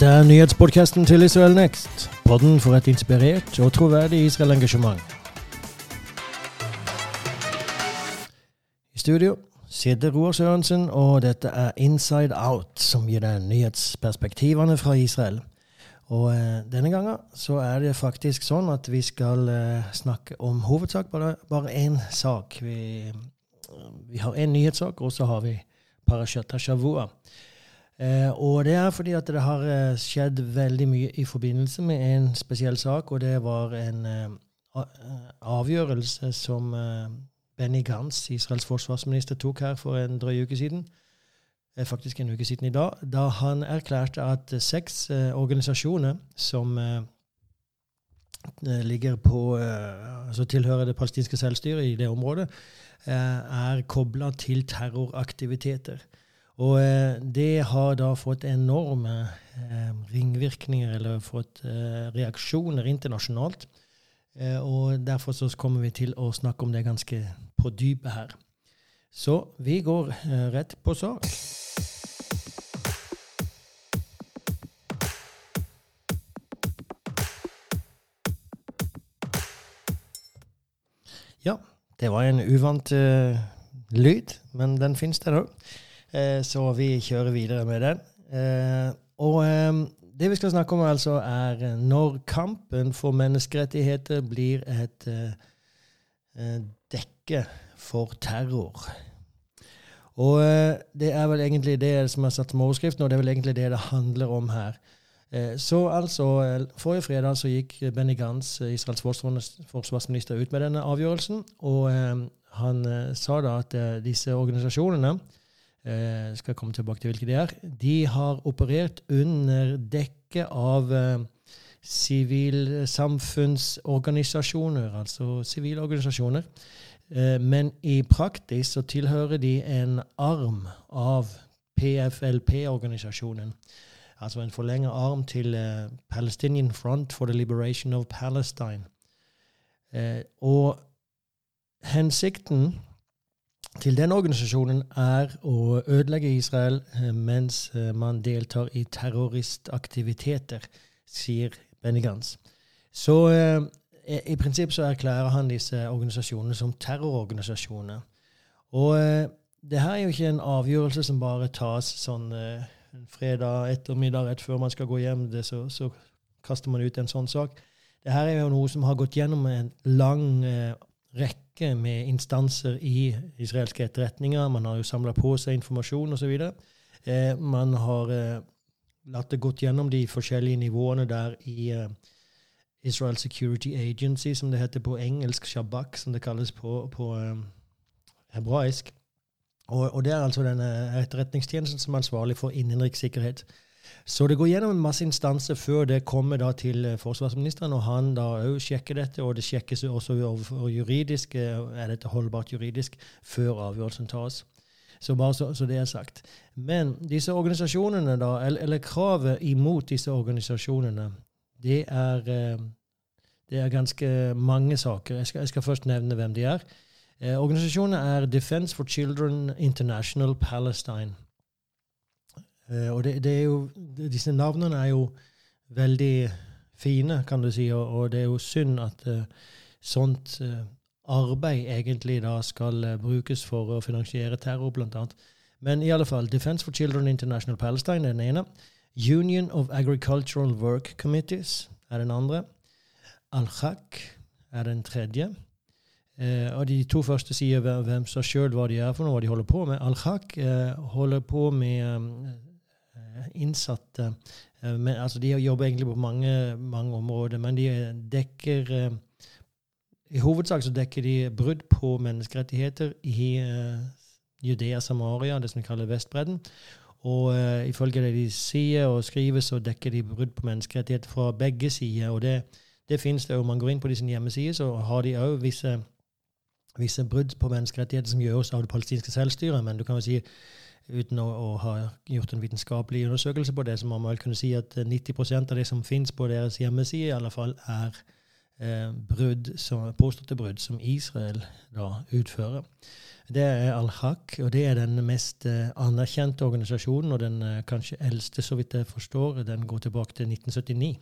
Dette er nyhetspodkasten til Israel Next. Podden for et inspirert og troverdig Israel-engasjement. I studio sitter Roar Sørensen, og dette er Inside Out, som gir deg nyhetsperspektivene fra Israel. Og eh, denne gangen så er det faktisk sånn at vi skal eh, snakke om hovedsak, bare, bare én sak. Vi, vi har én nyhetssak, og så har vi Parashat Shavua. Eh, og det er fordi at det har eh, skjedd veldig mye i forbindelse med en spesiell sak, og det var en eh, avgjørelse som eh, Benny Gantz, Israels forsvarsminister, tok her for en drøy uke siden. Eh, faktisk en uke siden i dag, da han erklærte at seks eh, organisasjoner som eh, ligger på altså tilhører det palestinske selvstyret i det området, er kobla til terroraktiviteter. Og det har da fått enorme ringvirkninger, eller fått reaksjoner internasjonalt. Og derfor så kommer vi til å snakke om det ganske på dypet her. Så vi går rett på sak. Ja, det var en uvant uh, lyd, men den fins der òg. Uh, så vi kjører videre med den. Uh, og um, det vi skal snakke om, altså, er når kampen for menneskerettigheter blir et dekke for terror. Og det er vel egentlig det som er satt som overskriften, og det er vel egentlig det det handler om her. Eh, så altså, eh, Forrige fredag så gikk Benny Gantz, eh, Israels forsvarsminister, ut med denne avgjørelsen. Og han sa da at disse organisasjonene skal komme tilbake til hvilke de er. De har operert under dekke av sivilsamfunnsorganisasjoner, altså sivile organisasjoner. Men i praktis så tilhører de en arm av PFLP-organisasjonen altså en forlenget arm til uh, Palestinian Front for the Liberation of Palestine. Uh, og hensikten til den organisasjonen er å ødelegge Israel uh, mens man deltar i terroristaktiviteter, sier Benny Gantz. Så i prinsipp så erklærer han disse organisasjonene som terrororganisasjoner. Og det her er jo ikke en avgjørelse som bare tas sånn en fredag ettermiddag rett før man skal gå hjem, det, så, så, kaster man ut en sånn sak. Det her er jo noe som har gått gjennom en lang eh, rekke med instanser i israelske etterretninger. Man har jo samla på seg informasjon osv. Eh, man har eh, latt det gått gjennom de forskjellige nivåene der i eh, Israel Security Agency, som det heter på engelsk, Shabak, som det kalles på, på eh, hebraisk. Og, og, det er altså denne etterretningstjenesten som er ansvarlig for innenrikssikkerhet. Så det går gjennom en masse instanser før det kommer til eh, forsvarsministeren, og han da òg sjekker dette, og det sjekkes også overfor juridisk, eh, er dette holdbart juridisk, før avgjørelsen tas. Så bare så, så, det er sagt. Men disse organisasjonene, da, eller, eller kravet imot disse organisasjonene, det er, eh, det er ganske mange saker. Jeg skal, jeg skal først nevne hvem de er. Eh, organisasjonen er Defense for Children International Palestine. Eh, og det, det er jo, disse navnene er jo veldig fine, kan du si, og, og det er jo synd at uh, sånt uh, arbeid egentlig da skal brukes for å finansiere terror, annet. Men i alle fall, Defense for Children International Palestine er den ene. Union of Agricultural Work Committees er den andre. Al-Khak er den tredje. Eh, og De to første sier hvem som sjøl hva de er for noe, hva de holder på med. Al-Haq eh, holder på med eh, innsatte eh, men, altså De jobber egentlig på mange, mange områder, men de dekker eh, I hovedsak så dekker de brudd på menneskerettigheter i eh, Judea Samaria, det som de kaller Vestbredden. Og uh, ifølge det de sier og skriver, så dekker de brudd på menneskerettigheter fra begge sider. Og det, det finnes det jo. Man går inn på disse hjemmesider, så har de òg visse visse brudd på menneskerettigheter som gjøres av det palestinske selvstyret. Men du kan jo si, uten å, å, ha gjort en vitenskapelig undersøkelse på det, så må man vel kunne si at 90% av det som finnes på deres hjemmeside, i alle fall er eh, brudd, som, påståtte brudd som Israel da utfører. Det er Al-Haq, og det er den mest eh, anerkjente organisasjonen, og den eh, kanskje eldste, så vidt jeg forstår. Den går tilbake til 1979.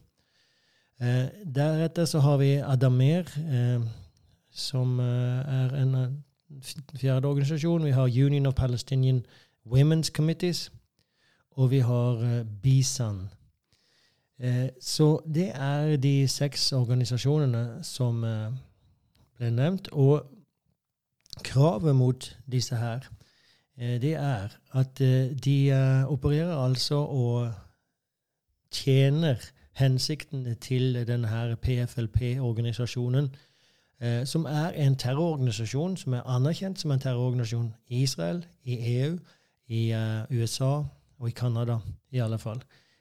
Eh, deretter så har vi Adamer, eh, som eh, er en fjerde organisasjon. Vi har Union of Palestinian Women's Committees, og vi har Bisan. Så det er de seks organisasjonene som ble nevnt. Og kravet mot disse her, det er at de opererer altså og tjener hensikten til denne PFLP-organisasjonen, eh, som er en terrororganisasjon som er anerkjent som en terrororganisasjon i Israel, i EU, i uh, USA og i Canada, i alle fall.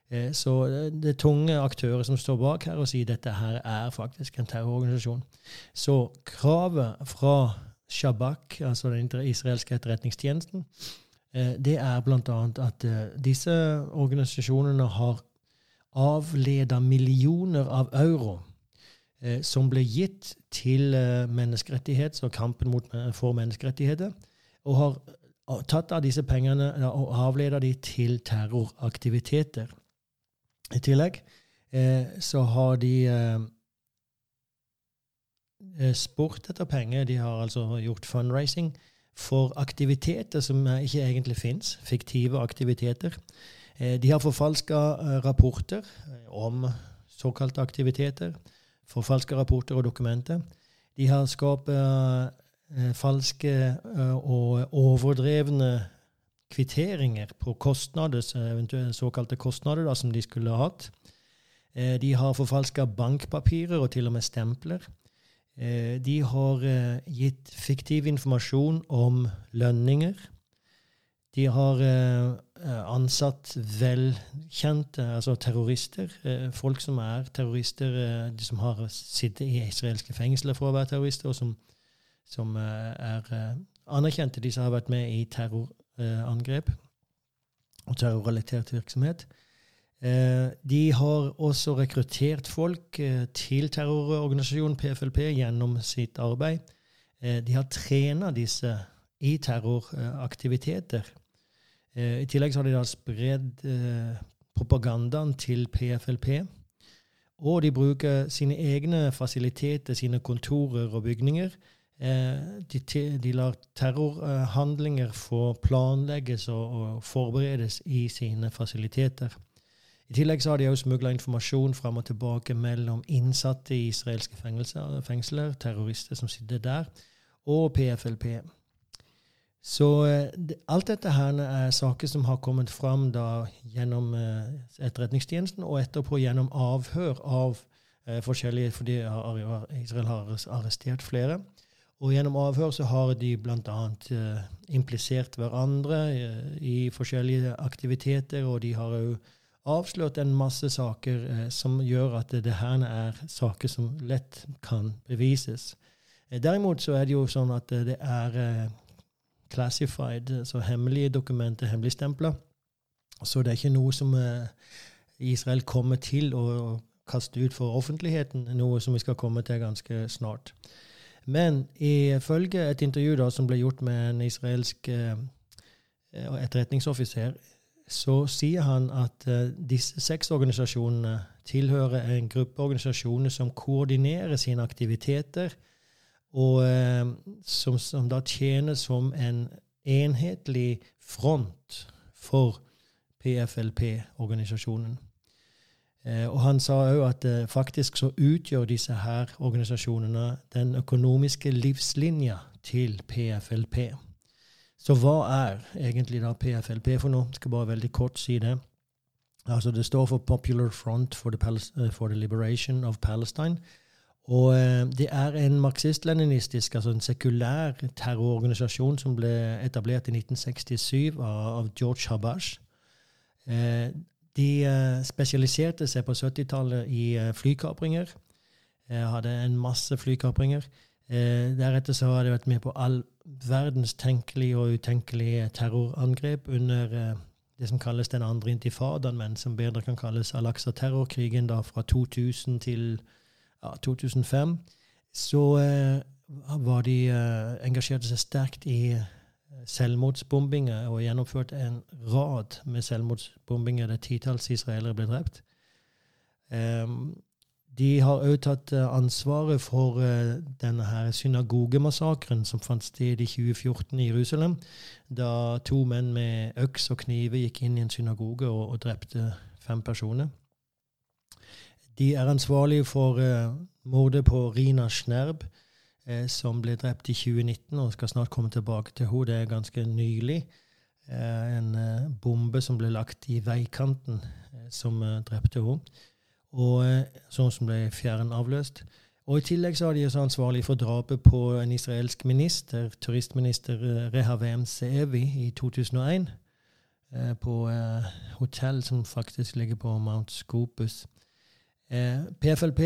Eh, så det er tunge aktører som står bak her og sier dette her er faktisk en terrororganisasjon. Så kravet fra Shabak, altså den israelske etterretningstjenesten, eh, det er bl.a. at eh, disse organisasjonene har avleda millioner av euro eh, som ble gitt til eh, menneskerettighets- og kampen eh, for menneskerettigheter, og har eh, tatt av disse pengene og avleda de til terroraktiviteter. I tillegg eh, så har de eh, spurt etter penger. De har altså gjort fundraising for aktiviteter som ikke egentlig fins, fiktive aktiviteter. Eh, de har forfalska eh, rapporter eh, om såkalte aktiviteter. Forfalska rapporter og dokumenter. De har skapt falske og overdrevne kvitteringer på kostnader, såkalte kostnader da, som de skulle ha hatt. De har forfalska bankpapirer og til og med stempler. De har gitt fiktiv informasjon om lønninger. De har eh, ansatt velkjente, altså terrorister. Eh, folk som er terrorister, eh, de som har sittet i israelske fengsler for å være terrorister, og som, som er anerkjente, de som har vært med i terrorangrep og terrorrelatert virksomhet. De har også rekruttert folk til terrororganisasjonen PFLP gjennom sitt arbeid. De har trena disse i terroraktiviteter. Eh, I tillegg har de da spredd eh, propagandaen til PFLP. Og de bruker sine egne fasiliteter, sine kontorer og bygninger. Eh, de, de lar terrorhandlinger få planlegges og, og, forberedes i sine fasiliteter. I tillegg så har de også smugla informasjon fram og tilbake mellom innsatte i israelske fengsler, fengsler, terrorister som sitter der, og PFLP. Så eh, alt dette her er saker som har kommet fram da gjennom eh, Etterretningstjenesten, og etterpå gjennom avhør av eh, forskjellige Fordi Israel har arrestert flere. Og gjennom avhør så har de bl.a. Uh, implisert hverandre uh, i forskjellige aktiviteter, og de har òg avslørt en masse saker uh, som gjør at det her er saker som lett kan bevises. Eh, derimot så er det jo sånn at det er classified, så hemmelige dokumenter, hemmeligstempla. Så det er ikke noe som eh, Israel kommer til å kaste ut for offentligheten, noe som vi skal komme til ganske snart. Men ifølge et intervju da, som ble gjort med en israelsk eh, etterretningsoffiser, så sier han at eh, disse seks organisasjonene tilhører en gruppe organisasjoner som koordinerer sine aktiviteter og eh, som, som, da tjener som en enhetlig front for PFLP-organisasjonen. Eh, og han sa òg at eh, faktisk så utgjør disse her organisasjonene den økonomiske livslinja til PFLP. Så hva er egentlig da PFLP for noe? Skal bare veldig kort si det. Altså Det står for Popular Front for the, for the Liberation of Palestine. Og eh, det er en marxist-leninistisk, altså en sekulær terrororganisasjon som ble etablert i 1967 av George Habash. Eh, de eh, spesialiserte seg på 70-tallet i flykapringer. Hadde en masse flykapringer. Deretter så har de vært med på all verdens tenkelige og utenkelige terrorangrep under det som kalles den andre intifadaen, men som bedre kan kalles Al-Aqsa-terrorkrigen fra 2000 til ja, 2005, så var de engasjerte seg sterkt i selvmordsbombinger og gjennomført en rad med selvmordsbombinger der titalls israelere ble drept. Um, de har òg tatt eh, ansvaret for uh, denne synagogemassakren som fant sted i 2014 i Jerusalem, da to menn med øks og kniver gikk inn i en synagoge og, og drepte fem personer. De er ansvarlige for uh, mordet på Rina Schnerb, som ble drept i 2019 og skal snart komme tilbake til henne. Det er ganske nylig. en bombe som ble lagt i veikanten, som drepte henne og eh, sånn som ble fjernavløst. Og I tillegg så er de også ansvarlig for drapet på en israelsk minister, turistminister eh, Rehavem Seevi, i 2001. Eh, på eh, hotell som faktisk ligger på Mount Scopus. Eh, PFLP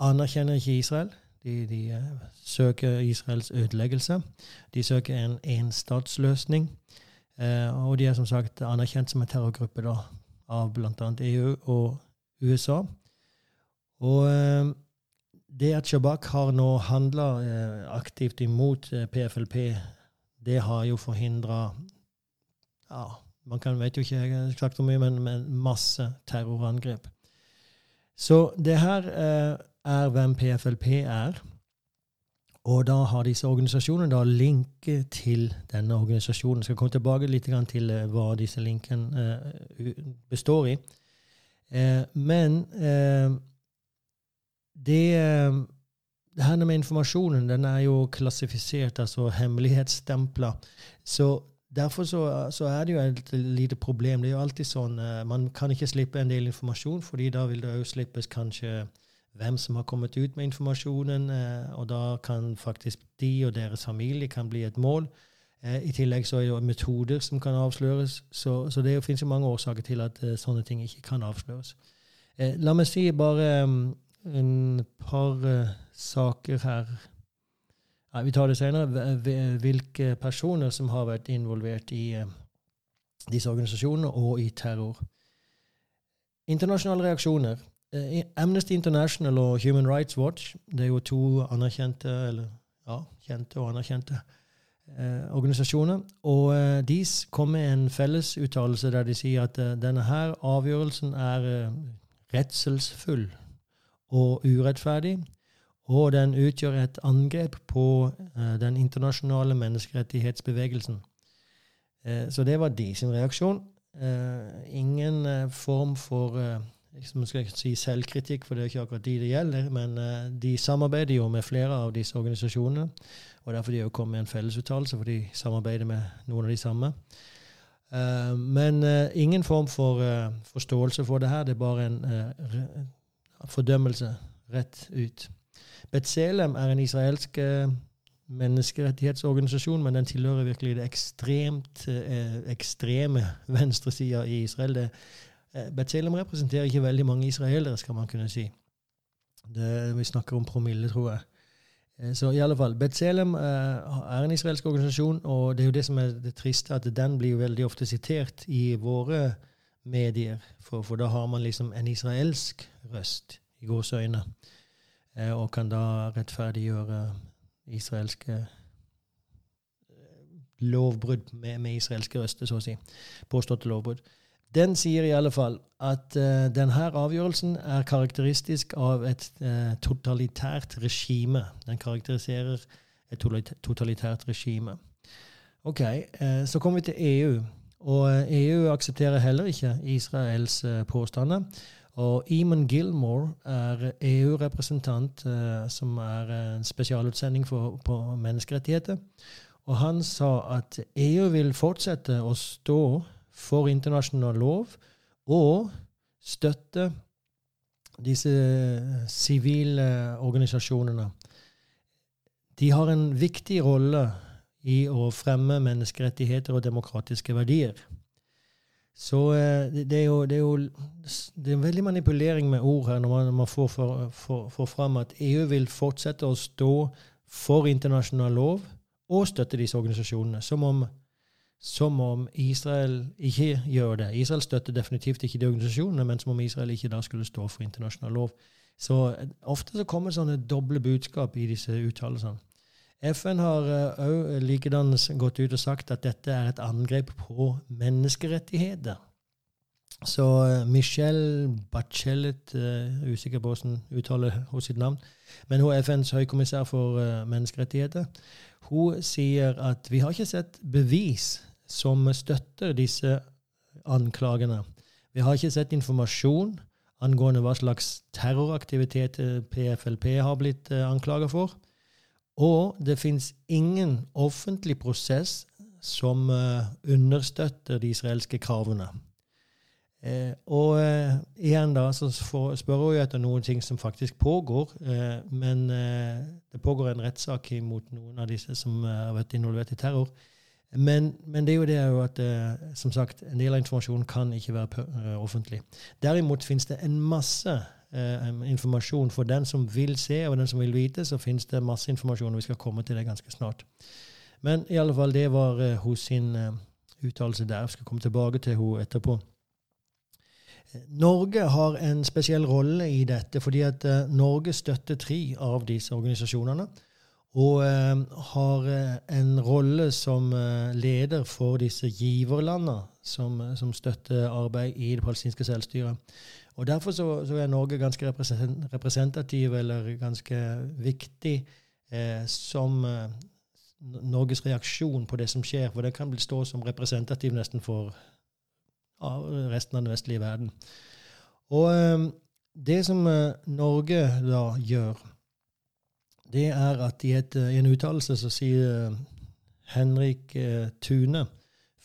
anerkjenner ikke Israel. De, de uh, søker Israels ødeleggelse. De søker en enstatsløsning. Eh, og de er som sagt anerkjent som en terrorgruppe da, av bl.a. EU og USA. Og eh, det at Shabak har nå handla eh, aktivt imot PFLP, eh, det har jo forhindra ja, Man kan, vet jo ikke eksakt hvor mye, men, men masse terrorangrep. Så det her er hvem PFLP er. Og da har disse organisasjonene da linke til denne organisasjonen. Jeg skal komme tilbake litt til hva disse linkene består i. Eh, men eh, det, eh, det her med informasjonen den er jo klassifisert, altså hemmelighetsstempla. Så derfor så, så, er det jo et lite problem. Det er jo alltid sånn Man kan ikke slippe en del informasjon, fordi da vil det òg slippes kanskje hvem som har kommet ut med informasjonen, og da kan faktisk de og deres familie kan bli et mål. Eh, I tillegg så er det metoder som kan avsløres. Så, så det finnes jo mange årsaker til at uh, sånne ting ikke kan avsløres. Eh, la meg si bare um, en par saker her. Ja, vi tar det senere. Hvilke personer som har vært involvert i disse organisasjonene og i terror. Internasjonale reaksjoner. Amnesty International og Human Rights Watch det er jo to anerkjente, eller ja, kjente og anerkjente eh, organisasjoner. Og eh, de kom med en fellesuttalelse der de sier at eh, denne her avgjørelsen er eh, redselsfull og urettferdig. Og den utgjør et angrep på eh, den internasjonale menneskerettighetsbevegelsen. Eh, så det var de sin reaksjon. ingen form for liksom skal ikke si selvkritikk, for det er ikke akkurat de det gjelder, men uh, de samarbeider jo med flere av disse organisasjonene. Og derfor de jo kommet med en fellesuttalelse, for de samarbeider med noen av de samme. Uh, men uh, ingen form for forståelse for det her. Det er bare en fordømmelse rett ut. Betzelem er en israelsk menneskerettighetsorganisasjon, men den tilhører virkelig det ekstremt ekstreme venstresida i Israel. Det Eh, Betzelem representerer ikke veldig mange israelere, skal man kunne si. Det, vi snakker om promille, tror jeg. Eh, så i alle fall, Betzelem eh, er en israelsk organisasjon, og det er jo det som er det triste, at den blir jo veldig ofte sitert i våre medier. For, for da har man liksom en israelsk røst i gåseøyne, og kan da rettferdiggjøre israelske lovbrudd med, med israelske røster, så å si. Påståtte lovbrudd. Den sier i alle fall at uh, denne avgjørelsen er karakteristisk av et uh, totalitært regime. Den karakteriserer et totalitært regime. Ok, uh, Så kommer vi til EU. Og EU aksepterer heller ikke Israels påstander. Og Eamon Gilmore er EU-representant som er en spesialutsending for, på menneskerettigheter. Og han sa at EU vil fortsette å stå for internasjonal lov og støtte disse sivile organisasjonene. De har en viktig rolle i å fremme menneskerettigheter og demokratiske verdier. Så eh, det er jo, det er jo det er veldig manipulering med ord her når man, man får, for, for, får fram at EU vil fortsette å stå for internasjonal lov og støtte disse organisasjonene. Som om som om Israel ikke gjør det. Israel støtter definitivt ikke de organisasjonene, men som om Israel ikke da skulle stå for internasjonal lov. Så eh, ofte så kommer sånne doble budskap i disse uttalelsene. FN har òg uh, likedan gått ut og sagt at dette er et angrep på menneskerettigheter. Så uh, Michelle Bachelet, uh, usikker på hvordan uttaler hun sitt navn, men hun er FNs høykommissær for menneskerettigheter, hun sier at vi har ikke sett bevis som støtter disse anklagene. Vi har ikke sett informasjon angående hva slags terroraktivitet PFLP har blitt anklaget for. Og det fins ingen offentlig prosess som uh, understøtter de israelske kravene. Eh, og eh, igjen da, så får, spør hun jo etter noen ting som faktisk pågår. Eh, men eh, det pågår en rettssak mot noen av disse som eh, har vært involvert i terror. Men, men, det er jo det at som sagt, en del av informasjonen kan ikke være offentlig. Derimot finnes det en masse eh, informasjon. For den som vil se, og den som vil vite, så finnes det masse informasjon, og vi skal komme til det ganske snart. Men i alle fall, det var eh, hos sin eh, uttalelse der. Jeg skal komme tilbake til henne etterpå. Norge har en spesiell rolle i dette, fordi at uh, Norge støtter tre av disse organisasjonene. Og uh, har uh, en rolle som leder for disse giverlandene som, som, støtter arbeid i det palestinske selvstyret. Og Derfor så, så er Norge ganske representativ, eller ganske viktig, eh, som eh, Norges reaksjon på det som skjer. For det kan stå som representativ nesten for ja, resten av den vestlige verden. Og eh, det som eh, Norge da gjør, det er at i, et, i en uttalelse så sier eh, Henrik eh, Tune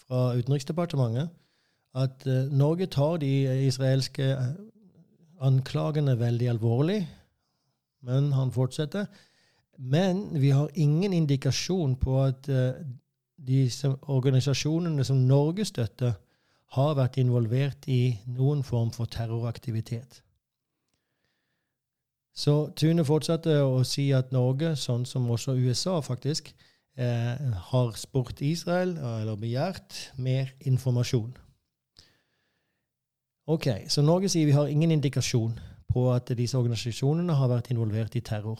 fra Utenriksdepartementet at Norge tar de israelske eh, anklagene veldig alvorlig. Men han fortsetter. Men vi har ingen indikasjon på at de organisasjonene som Norge støtter, har vært involvert i noen form for terroraktivitet. Så Tune fortsatte å si at Norge, sånn som også USA faktisk, eh, har spurt Israel, eller begjært, mer informasjon. Ok, Så Norge sier vi har ingen indikasjon på at disse organisasjonene har vært involvert i terror.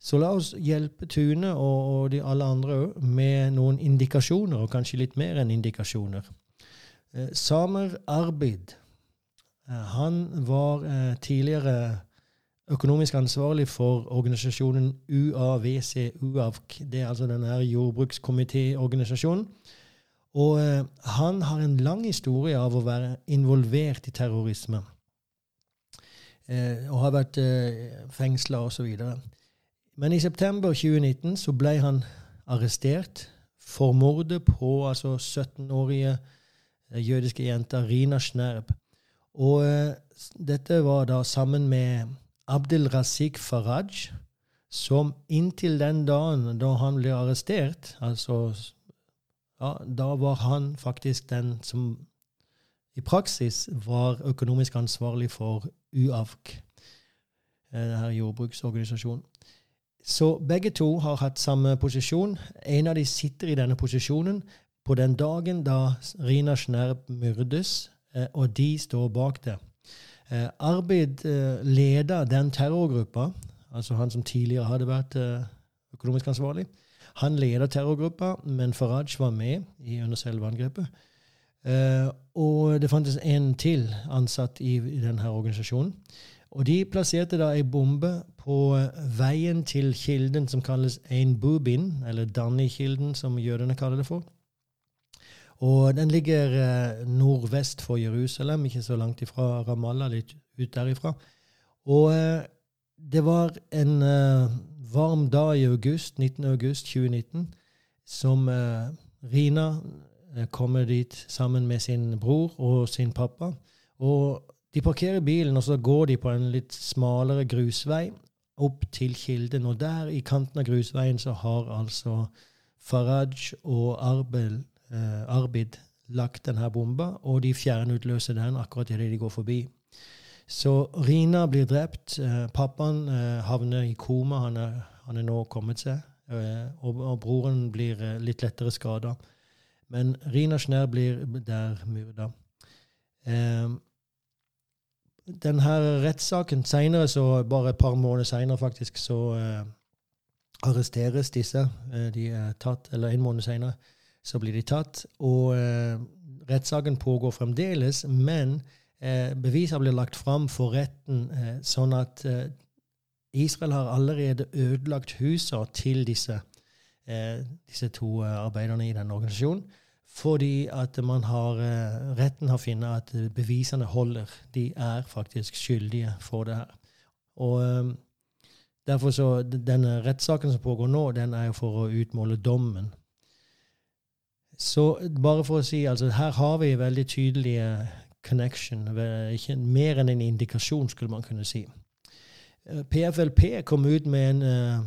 Så la oss hjelpe Tune og, og de alle andre med noen indikasjoner, og kanskje litt mer enn indikasjoner. Eh, Samer Arbid eh, han var eh, tidligere økonomisk ansvarlig for organisasjonen UAVC-UAVK. Det er altså denne jordbrukskomité-organisasjonen. Og han har en lang historie av å være involvert i terrorisme. Og har vært eh, fengsla osv. Men i september 2019 så ble han arrestert for mordet på altså 17-årige eh, jødiske jenta Rina Schnerb. Og eh, dette var da sammen med Abdel Razik Faraj, som inntil den dagen da han ble arrestert, altså ja, da var han faktisk den som i praksis var økonomisk ansvarlig for UAVK, eh, denne jordbruksorganisasjonen. Så begge to har hatt samme posisjon. En av de sitter i denne posisjonen på den dagen da Rina Schnerb myrdes, eh, og de står bak det. Eh, Arvid leder den terrorgruppa, altså han som tidligere hadde vært økonomisk ansvarlig. Han leder terrorgruppa, men Faraj var med under selve angrepet. Og det fantes en til ansatt i denne organisasjonen. Og de plasserte da ei bombe på veien til kilden som kalles Ein Bubin, eller Danny-kilden, som jødene kaller det for. Og den ligger uh, nordvest for Jerusalem, ikke så langt ifra Ramallah, litt ut derifra. Og uh, det var en varm dag i august, 19. august 2019 som eh, Rina eh, kommer dit sammen med sin bror og sin pappa. Og de parkerer bilen, og så går de på en litt smalere grusvei opp til Kilden. Og der i kanten av grusveien så har altså Faraj og Arbel, eh, Arbid lagt denne bomba, og de fjernutløser den akkurat idet de går forbi. Så Rina blir drept. Eh, pappaen eh, havner i koma. Han er, han er nå kommet seg. Eh, og, og, broren blir litt lettere skada. Men Rina Schnær blir der myrda. denne rettssaken seinere, så bare et par måneder seinere faktisk, så arresteres disse. De er tatt, eller en måned seinere så blir de tatt. Og eh, rettssaken pågår fremdeles, men beviser blir lagt fram for retten sånn at Israel har allerede ødelagt husene til disse, disse to arbeiderne i denne organisasjonen. Fordi at har, eh, retten har funnet at bevisene holder. De er faktisk skyldige for det her. Og eh, derfor så, Denne rettssaken som pågår nå, den er jo for å utmåle dommen. Så bare for å si, altså her har vi veldig tydelige connection. Ikke mer enn en indikasjon, skulle man kunne si. PFLP eh, kom ut med en uh,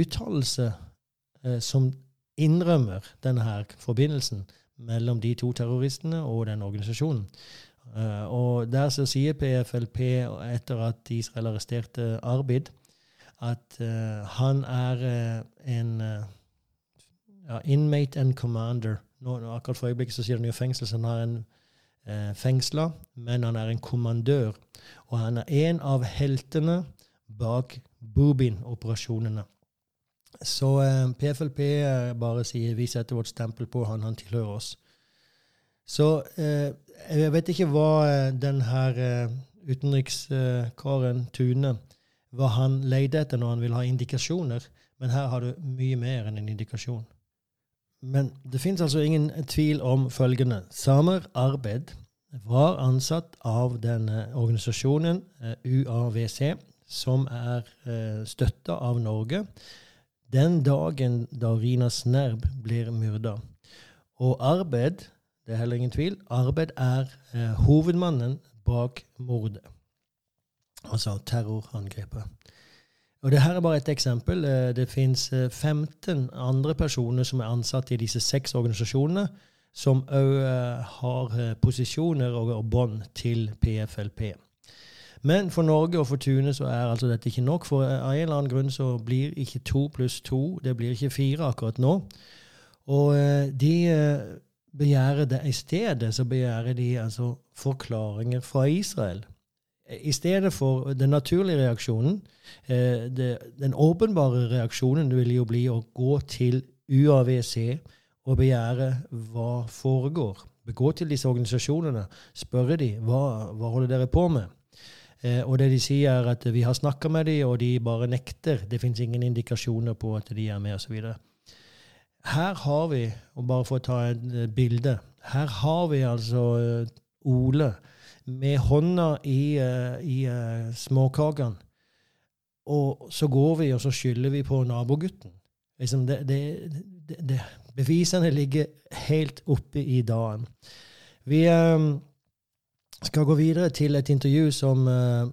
uttalelse uh, som innrømmer denne her forbindelsen mellom de to terroristene og den organisasjonen. Uh, og Der så sier PFLP, etter at Israel arresterte Arbid, at han er en ja, inmate and commander. Nå, akkurat for øyeblikket så sier han jo fengsel, så han har en fengsla, men han er en kommandør. Og han er en av heltene bak Boobin-operasjonene. Så eh, PFLP eh, bare sier vi setter vårt stempel på han, han tilhører oss. Så eh, jeg vet ikke hva eh, den her eh, utenrikskaren Tune hva han leide etter når han vil ha indikasjoner, men her har du mye mer enn en indikasjon. Men det fins altså ingen tvil om følgende. Samer Arbeid var ansatt av denne organisasjonen, UAVC, UAWC, som er eh, støtta av Norge den dagen da Rina Snerb blir myrda. Og arbeid, det er heller ingen tvil, arbeid er eh, hovedmannen bak mordet. Altså terrorangrepet. Og det her er bare et eksempel. Eh, det fins 15 eh, andre personer som er ansatt i disse seks organisasjonene, som òg eh, har posisjoner og bånd til PFLP. Men for Norge og for Tune så er altså dette ikke nok. For av en eller annen grunn så blir ikke to pluss to det blir ikke fire akkurat nå. Og de begjærer det i stedet så begjærer de altså forklaringer fra Israel. I stedet for den naturlige reaksjonen, eh, det, den åpenbare reaksjonen vil jo bli å gå til UAVC og begjære hva foregår. Gå til disse organisasjonene, spørre dem hva, hva holder dere på med. Eh, og det de sier, er at vi har snakka med dem, og de bare nekter. Det fins ingen indikasjoner på at de er med, osv. Her har vi, og bare for å ta et eh, bilde Her har vi altså Ole med hånda i, uh, i uh, småkakene. Og så går vi, og så skylder vi på nabogutten. Liksom det, det, det, bevisene ligger helt oppe i dagen. Vi um, skal gå videre til et intervju som uh,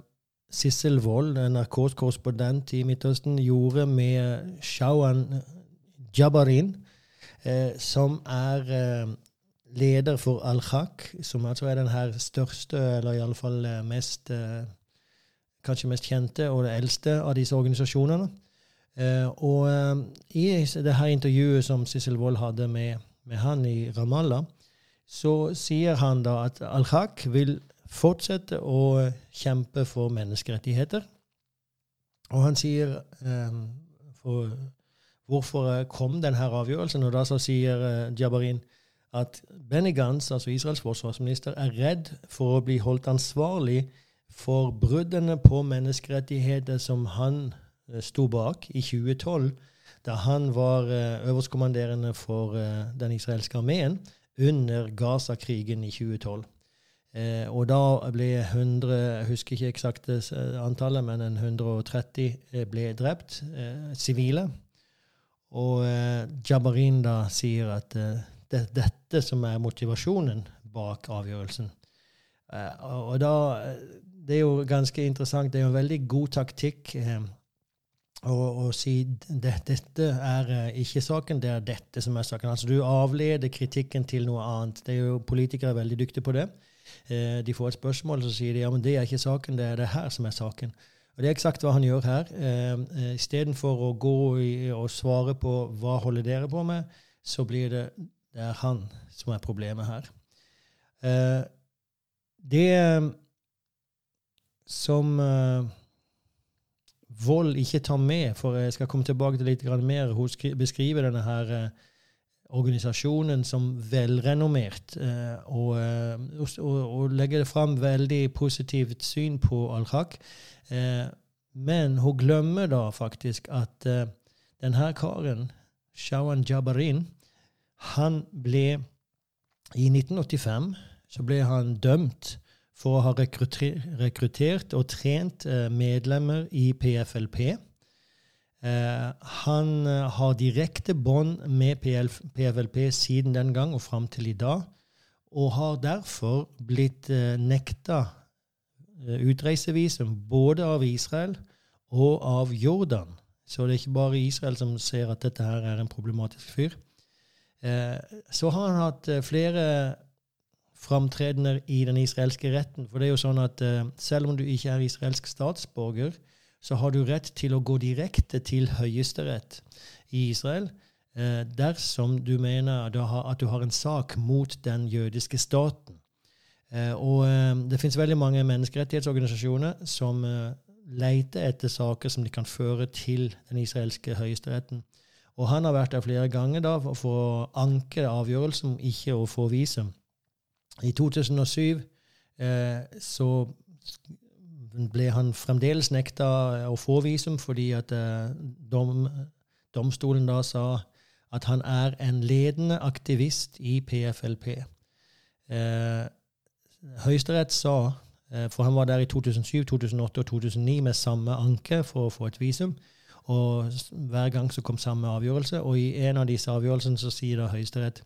Sissel Wold, NRKs korrespondent i Midtøsten, gjorde med Shawan Jabarin, uh, som er uh, leder for Al-Haq, som altså er den her største, eller iallfall mest Kanskje mest kjente og det eldste av disse organisasjonene. og i det her intervjuet som Sissel Wold hadde med, med han i Ramallah, så sier han da at Al-Haq vil fortsette å kjempe for menneskerettigheter. Og han sier for, Hvorfor kom denne avgjørelsen? Og da så sier Jabarin at Benny Gantz, altså Israels forsvarsminister, er redd for å bli holdt ansvarlig for bruddene på menneskerettigheter som han uh, sto bak i 2012, da han var uh, øverstkommanderende for den israelske armeen under Gaza-krigen i 2012. Eh, og da ble 100, jeg husker ikke eksakt antallet, men 130 eh, ble drept, eh, sivile. og eh, Jabarin da sier at eh, det er dette som er motivasjonen bak avgjørelsen. Eh, og da Det er jo ganske interessant. Det er jo en veldig god taktikk å, si det, dette er ikke saken, det er dette som er saken. Altså Du avleder kritikken til noe annet. Det er jo Politikere er veldig dyktige på det. De får et spørsmål, så sier de ja, men det er ikke saken, det er det her som er saken. Og Det er eksakt hva han gjør her. Istedenfor å gå og svare på hva holder dere på med, så blir det det er han som er problemet her. Eh, det som eh, Vold ikke tar med, for jeg skal komme tilbake til litt mer. Hun beskriver denne her eh, organisasjonen som velrenommert, uh, og, og, og, legger fram veldig positivt syn på Al-Haq. men hun glemmer da faktisk at denne karen, Shawan Jabarin, han ble I 1985 så ble han dømt for å ha rekruttert og trent eh, medlemmer i PFLP. Eh, han eh, har direkte bånd med PFLP siden den gang og fram til i dag, og har derfor blitt nekta utreisevisum både av Israel og av Jordan. Så det er ikke bare Israel som ser at dette her er en problematisk fyr. Så har han hatt flere framtredener i den israelske retten. For det er jo sånn at uh, selv om du ikke er israelsk statsborger, så har du rett til å gå direkte til høyesterett i Israel dersom du mener at du har en sak mot den jødiske staten. Og det finnes veldig mange menneskerettighetsorganisasjoner som leter etter saker som de kan føre til den israelske høyesteretten. Og han har vært der flere ganger da for å anke avgjørelsen om ikke å få visum. I 2007 eh, så ble han fremdeles nekta å få visum fordi at eh, dom, domstolen da sa at han er en ledende aktivist i PFLP. Eh, Høyesterett sa, eh, for han var der i 2007, 2008 og 2009 med samme anke for å få et visum, og hver gang så kom samme avgjørelse, og i en av disse avgjørelsene så sier da Høyesterett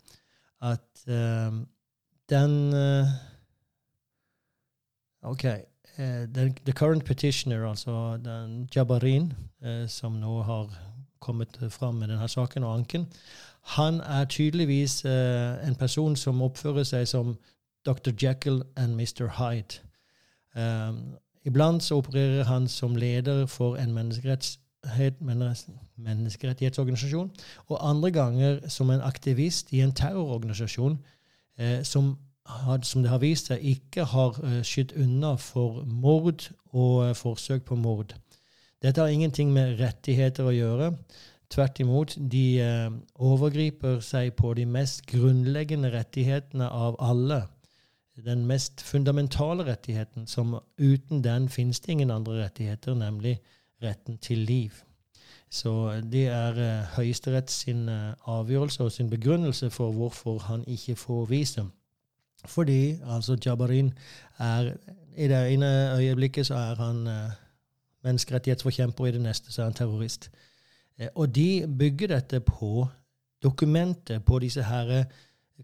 at uh, den uh, OK. Uh, den, the current petitioner, altså den Jabarin, som nå har kommet fram med denne saken og anken, han er tydeligvis en person som oppfører seg som Dr. Jekyll and Mr. Hyde. Iblant så opererer han som leder for en menneskerettighetsorganisasjon, og andre ganger som en aktivist i en terrororganisasjon eh, som, had, som, det har vist seg ikke har eh, skydd unna for mord og eh, forsøk på mord. Dette har ingenting med rettigheter å gjøre. Tvert imot, de eh, overgriper seg på de mest grunnleggende rettighetene av alle. Den mest fundamentale rettigheten, som uten den finnes det ingen andre rettigheter, nemlig retten til liv. Så det er uh, Høyesterett sin uh, avgjørelse og sin begrunnelse for hvorfor han ikke får visum. Fordi altså Jabarin er I det ene øyeblikket så er han uh, menneskerettighetsforkjemper, i det neste så er han terrorist. og de bygger dette på dokumentet, på disse her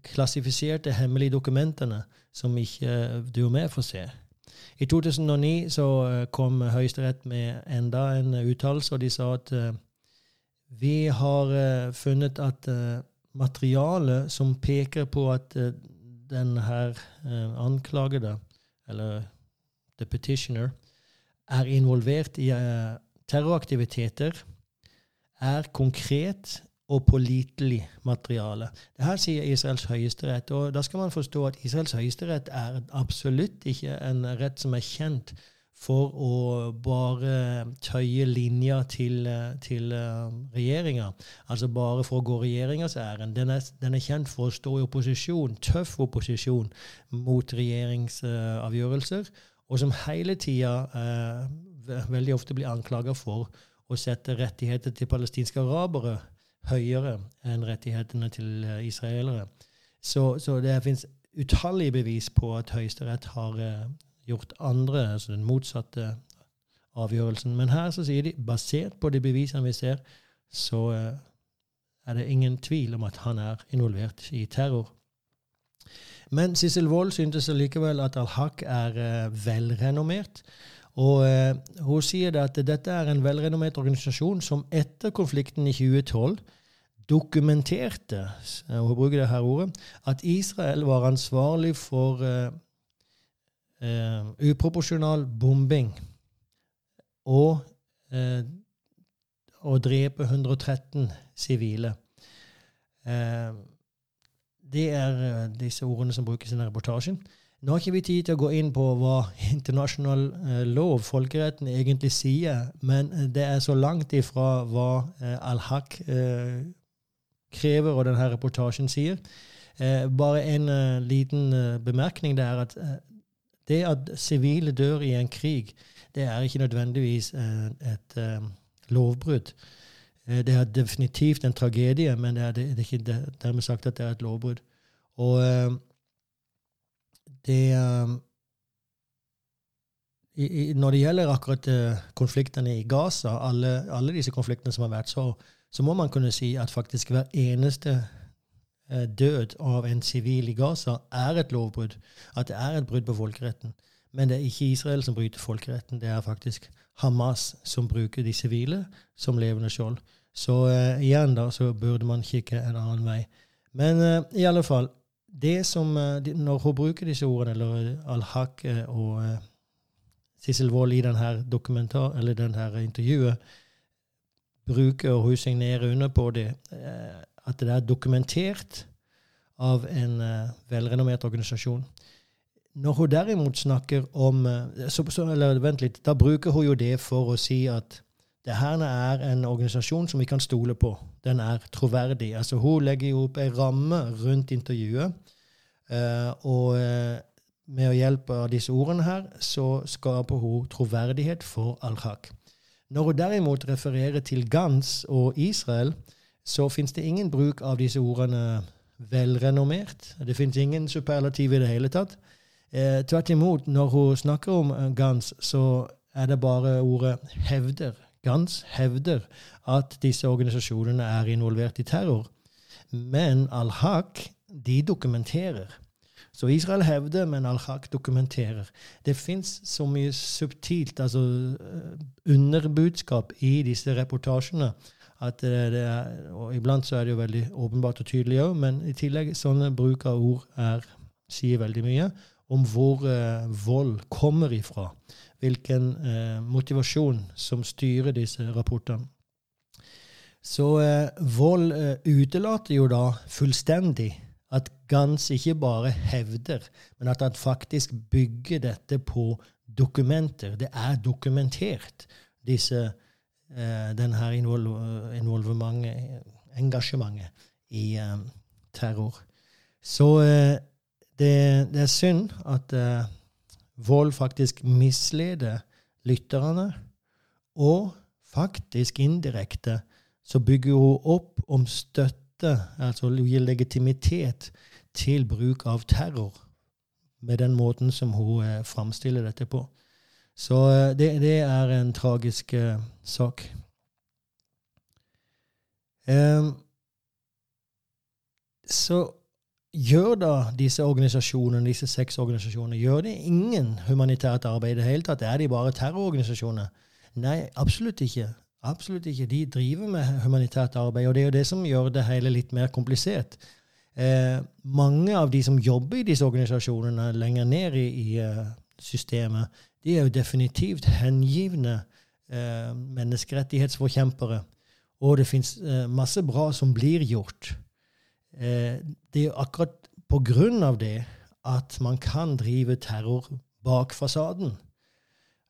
klassifiserte, hemmelige dokumentene som ikke du og vi får se. I 2009 så eh, kom Høyesterett med enda en uttalelse, og de sa at uh, vi har funnet at materialet som peker på at den her anklagede, eller the petitioner, er involvert i terroraktiviteter, er konkret og pålitelig materiale. Det her sier Israels høyesterett. og Da skal man forstå at Israels høyesterett er absolutt ikke en rett som er kjent for å bare tøye linja til, til uh, regjeringa. Altså bare for å gå regjeringas ærend. Den, den, er kjent for å stå i opposisjon, tøff opposisjon mot regjeringsavgjørelser, og som hele tida eh, veldig ofte blir anklaga for å sette rettigheter til palestinske arabere høyere enn rettighetene til eh, israelere. Så, så det fins utallige bevis på at Høyesterett har uh, gjort andre, altså den motsatte avgjørelsen. Men her så sier de, basert på de bevisene vi ser, så uh, er det ingen tvil om at han er involvert i terror. Men Sissel Wold syntes likevel at Al-Haq er velrenommert. Og eh, Hun sier at dette er en velrenommert organisasjon som etter konflikten i 2012 dokumenterte og hun bruker det her ordet, at Israel var ansvarlig for eh, eh, uproporsjonal bombing og eh, å drepe 113 sivile. Eh, det er eh, disse ordene som brukes i denne reportasjen. Nå har ikke vi tid til å gå inn på hva internasjonal eh, lov, folkeretten, egentlig sier, men eh, det er så langt ifra hva eh, Al-Haq krever, og denne reportasjen sier. Bare en liten bemerkning det er at det at sivile dør i en krig, det er ikke nødvendigvis et lovbrudd. Det er definitivt en tragedie, men det er ikke dermed sagt at det er et lovbrudd. Og det um, i, i, Når det gjelder akkurat uh, konfliktene i Gaza, alle, alle, disse konfliktene som har vært, så, så, må man kunne si at faktisk hver eneste uh, død av en sivil i Gaza er et lovbrudd. At det er et brudd på folkeretten. Men det er ikke Israel som bryter folkeretten. Det er faktisk Hamas som bruker de sivile som levende skjold. Så uh, igjen da, så burde man kikke en annen vei. Men i alle fall, det som, eh, Når hun bruker disse ordene, eller Al-Haq eh, og Sissel Wold i denne dokumentar, eller denne intervjuet, bruker og hun signerer under på det, at det er dokumentert av en velrenommert organisasjon. Når hun derimot snakker om eller Vent litt. Da bruker hun jo det for å si at det her er en organisasjon som vi kan stole på. Den er troverdig. Altså Hun legger jo opp ei ramme rundt intervjuet. Uh, og uh, med hjelp av disse ordene her, så skaper hun troverdighet for al-Haq. Når hun derimot refererer til Gans og Israel, så fins det ingen bruk av disse ordene velrenommert. Det fins ingen superlativ i det hele tatt. Eh, tvert imot, når hun snakker om Gans, så er det bare ordet 'hevder'. Gans hevder at disse organisasjonene er involvert i terror. Men al-Haq de dokumenterer. Så Israel hevder, men al-Haq dokumenterer. Det fins så mye subtilt, altså eh, underbudskap i disse reportasjene at det er, og Iblant så er det jo veldig åpenbart og tydelig òg, men i tillegg sånne bruk av ord er, sier veldig mye om hvor eh, vold kommer ifra hvilken eh, motivasjon som styrer disse rapportene. Så eh, vold eh, utelater jo da fullstendig at Gans ikke bare hevder, men at han faktisk bygger dette på dokumenter. Det er dokumentert, disse, eh, denne involvementet, engasjementet i eh, terror. Så eh, det, det, er synd at eh, vold faktisk misleder lytterne, og faktisk indirekte så bygger hun opp om støtte, altså gir legitimitet til bruk av terror med den måten som hun eh, framstiller dette på. Så eh, det, det, er en tragisk eh, sak. Um, så gjør da disse organisasjonene, disse seks organisasjonene, gjør de ingen humanitært arbeid i det hele tatt? Er de bare terrororganisasjoner? Nei, absolutt ikke. Absolutt ikke. De driver med humanitært arbeid, og det er jo det som gjør det hele litt mer komplisert. Eh, mange av de som jobber i disse organisasjonene lenger ned i, i uh, systemet, de er jo definitivt hengivne eh, menneskerettighetsforkjempere. Og det fins eh, masse bra som blir gjort. Eh, det er akkurat på grunn av det at man kan drive terror bak fasaden.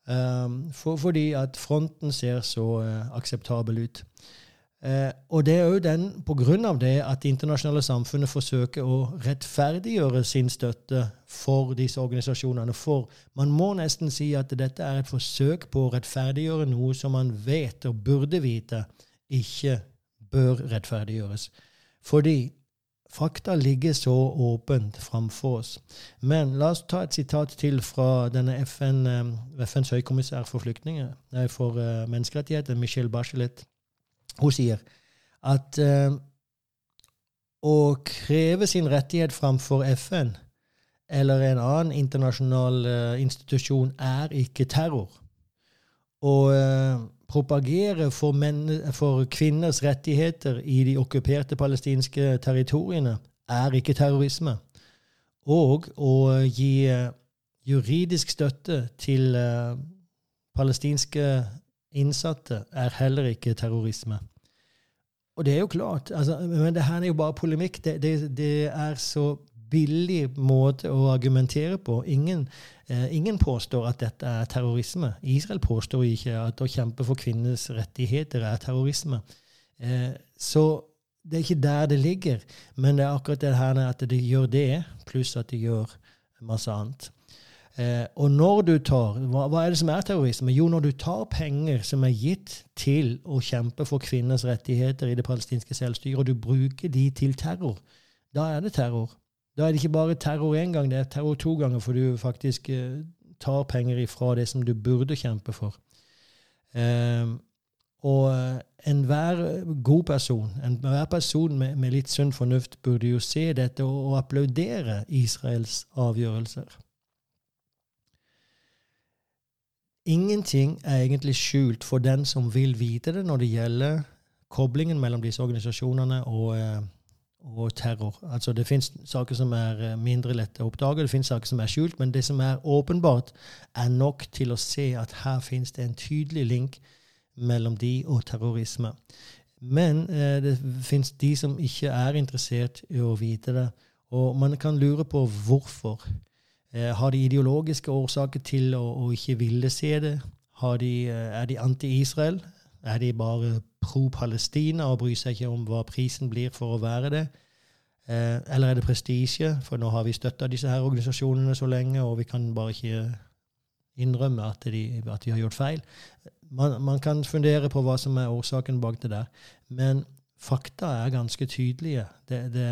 Um, for, fordi at fronten ser så uh, akseptabel ut. Uh, og det er jo den på grunn av det at det internasjonale samfunnet forsøker å rettferdiggjøre sin støtte for disse organisasjonene. For man må nesten si at dette er et forsøk på å rettferdiggjøre noe som man vet og burde vite ikke bør rettferdiggjøres. Fordi Fakta ligger så åpent framfor oss. Men la oss ta et sitat til fra denne FN, eh, FNs høykommissær for flyktninger, nei, for uh, menneskerettigheter, Michelle Bachelet. Hun sier at uh, å kreve sin rettighet framfor FN eller en annen internasjonal uh, institusjon er ikke terror. Og propagere for, for, kvinners rettigheter i de okkuperte palestinske territoriene er ikke terrorisme. Og å gi eh, juridisk støtte til uh, palestinske innsatte er heller ikke terrorisme. Og det er jo klart, altså, men det her er jo bare polemikk. Det, det, det er så billig måte å argumentere på. Ingen, eh, ingen, påstår at dette er terrorisme. Israel påstår ikke at å kjempe for kvinners rettigheter er terrorisme. Eh, så det er ikke der det ligger. Men det er akkurat det her at de gjør det, pluss at de gjør masse annet. Eh, og når du tar hva, hva, er det som er terrorisme? Jo, når du tar penger som er gitt til å kjempe for kvinners rettigheter i det palestinske selvstyret, og du bruker de til terror, da er det terror. Da er det ikke bare terror én gang, det er terror to ganger, for du faktisk eh, tar penger ifra det som du burde kjempe for. Eh, og eh, enhver god person, enhver person med, litt sunn fornuft, burde jo se dette og applaudere Israels avgjørelser. Ingenting er egentlig skjult for den som vil vite det når det gjelder koblingen mellom disse organisasjonene og, eh, og terror. Altså Det fins saker som er eh, mindre lette å oppdage, det fins saker som er skjult, men det som er åpenbart, er nok til å se at her fins det en tydelig link mellom de og terrorisme. Men eh, det fins de som ikke er interessert i å vite det, og man kan lure på hvorfor. Eh, har de ideologiske årsaker til å, å ikke ville se det? De, eh, er de anti-Israel? Er de bare pro-Palestina og bryr seg ikke om hva prisen blir for å være det? Eh, eller er det prestisje? For nå har vi støtta disse her organisasjonene så lenge, og vi kan bare ikke innrømme at, de, at de har gjort feil. Man, man, kan fundere på hva som er årsaken bak det der. Men fakta er ganske tydelige. Det, det,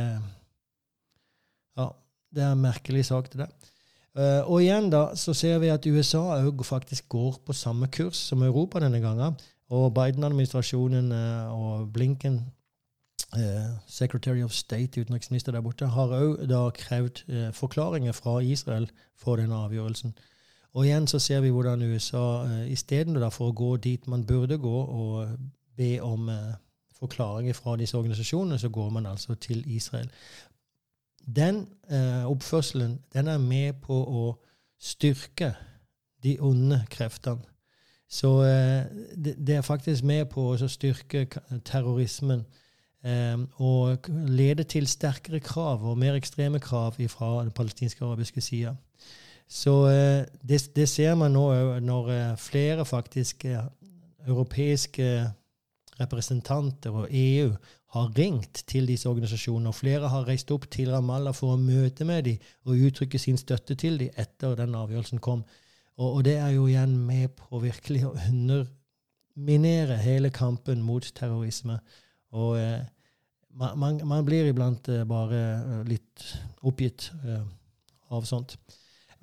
ja, det er en merkelig sak, det der. Uh, og igjen da, så ser vi at USA faktisk går på samme kurs som Europa denne gangen. Og Biden-administrasjonen uh, og Blinken, uh, Secretary of State, utenriksminister der borte, har òg krevd forklaringer fra Israel for denne avgjørelsen. Og igjen så ser vi hvordan USA istedenfor å gå dit man burde gå og be om forklaringer fra disse organisasjonene, så går man altså til Israel den eh, oppførselen den er med på å styrke de onde kreftene. Så eh, det, det, er faktisk med på å styrke terrorismen eh, og lede til sterkere krav og mer ekstreme krav fra den palestinske arabiske sida. Så eh, det, det, ser man nå når flere faktisk europeiske representanter og EU har ringt til disse organisasjonene, og flere har reist opp til Ramallah for å møte med dem og uttrykke sin støtte til dem etter den avgjørelsen kom. Og, og det er jo igjen med på virkelig å underminere hele kampen mot terrorisme. Og eh, man, man, blir iblant eh, bare eh, litt oppgitt eh, av sånt.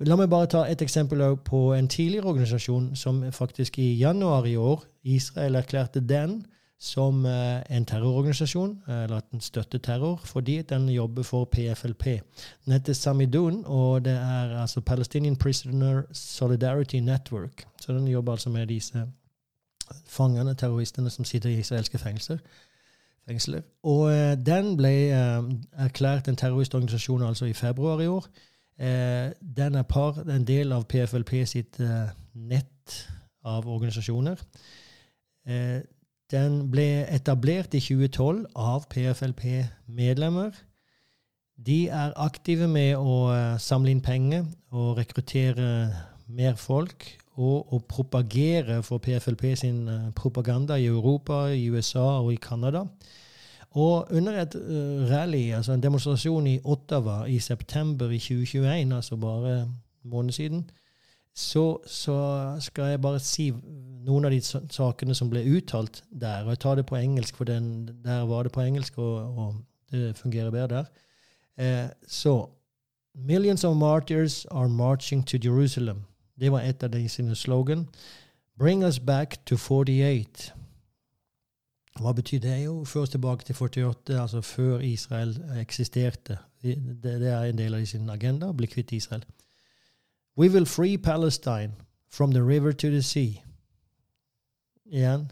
La meg bare ta et eksempel på en tidligere organisasjon som faktisk i januar i år Israel erklærte den som eh, en terrororganisasjon, eller at den støtter terror, fordi den jobber for PFLP. Den heter Samidun, og det er altså Palestinian Prisoner Solidarity Network. Så den jobber altså med disse fangene, terroristene, som sitter i israelske fengsler. fengsler. Og eh, den ble eh, erklært en terroristorganisasjon altså i februar i år. Eh, den er par, en del av PFLP sitt eh, nett av organisasjoner. Eh, den ble etablert i 2012 av PFLP-medlemmer. De er aktive med å eh, samle inn penger og rekruttere mer folk. Og å propagere for PFLP sin eh, propaganda i Europa, i USA og i Canada. Og under et uh, rally, altså en demonstrasjon i Ottawa i september i 2021, altså bare en måned siden, så, så, skal jeg bare si noen av de sakene som ble uttalt der. Og jeg tar det på engelsk, for den, der var det på engelsk, og, og det fungerer bedre der. Eh, så Millions of martyrs are marching to Jerusalem. Det var et av de sine slogan. Bring us back to 48. Hva betyr det? Jo, før oss tilbake til 48, altså før Israel eksisterte. Det, det er en del av sin agenda, å bli kvitt Israel. We will free Palestine from the river to the sea. Igjen,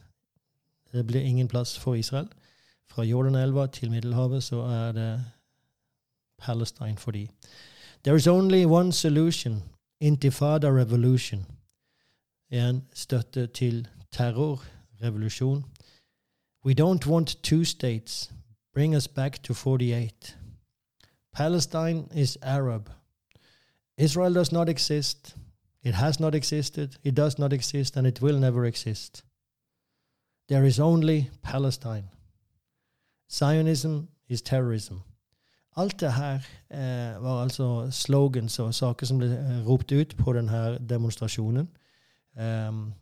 det blir ingen plass for Israel. Fra Jordanelva til Middelhavet så er det Palestine for de. There is only one solution. Intifada revolution. Igjen støtte til terrorrevolusjon. We don't want two states. Bring us back to 48. Palestine is Arab. Israel does not exist. It has not existed, it does not exist, and it will never exist. There is only Palestine. Zionism is terrorism. Alt det her eh, var altså slogans og saker som ble eh, ropt ut på denne demonstrasjonen. Um,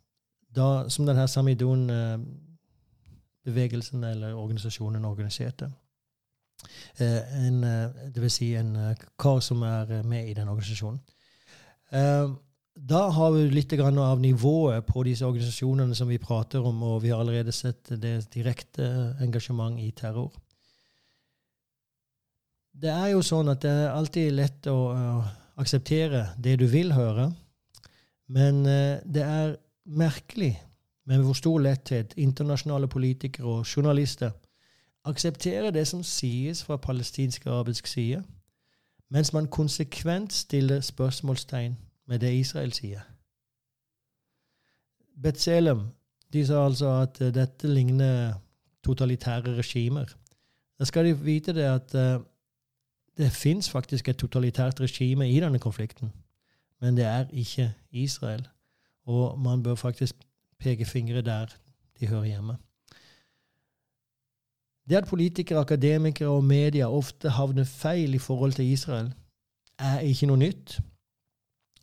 da, som denne Samidon-bevegelsen eh, eller organisasjonen organiserte. Eh, en, eh, det vil si en eh, kar som er med i den organisasjonen. Da har vi litt av nivået på disse organisasjonene som vi prater om, og vi har allerede sett det direkte engasjement i terror. Det er jo sånn at det er alltid lett å akseptere det du vil høre, men det er merkelig med hvor stor letthet internasjonale politikere og journalister aksepterer det som sies fra palestinsk-arabisk side, mens man konsekvent stiller spørsmålstegn med det Israel sier. Betzelem de sa altså at uh, dette ligner totalitære regimer. Da skal de vite det at uh, det fins faktisk et totalitært regime i denne konflikten, men det er ikke Israel. Og man bør faktisk peke fingre der de hører hjemme. Det at politikere, akademikere og media ofte havner feil i forhold til Israel, er ikke noe nytt.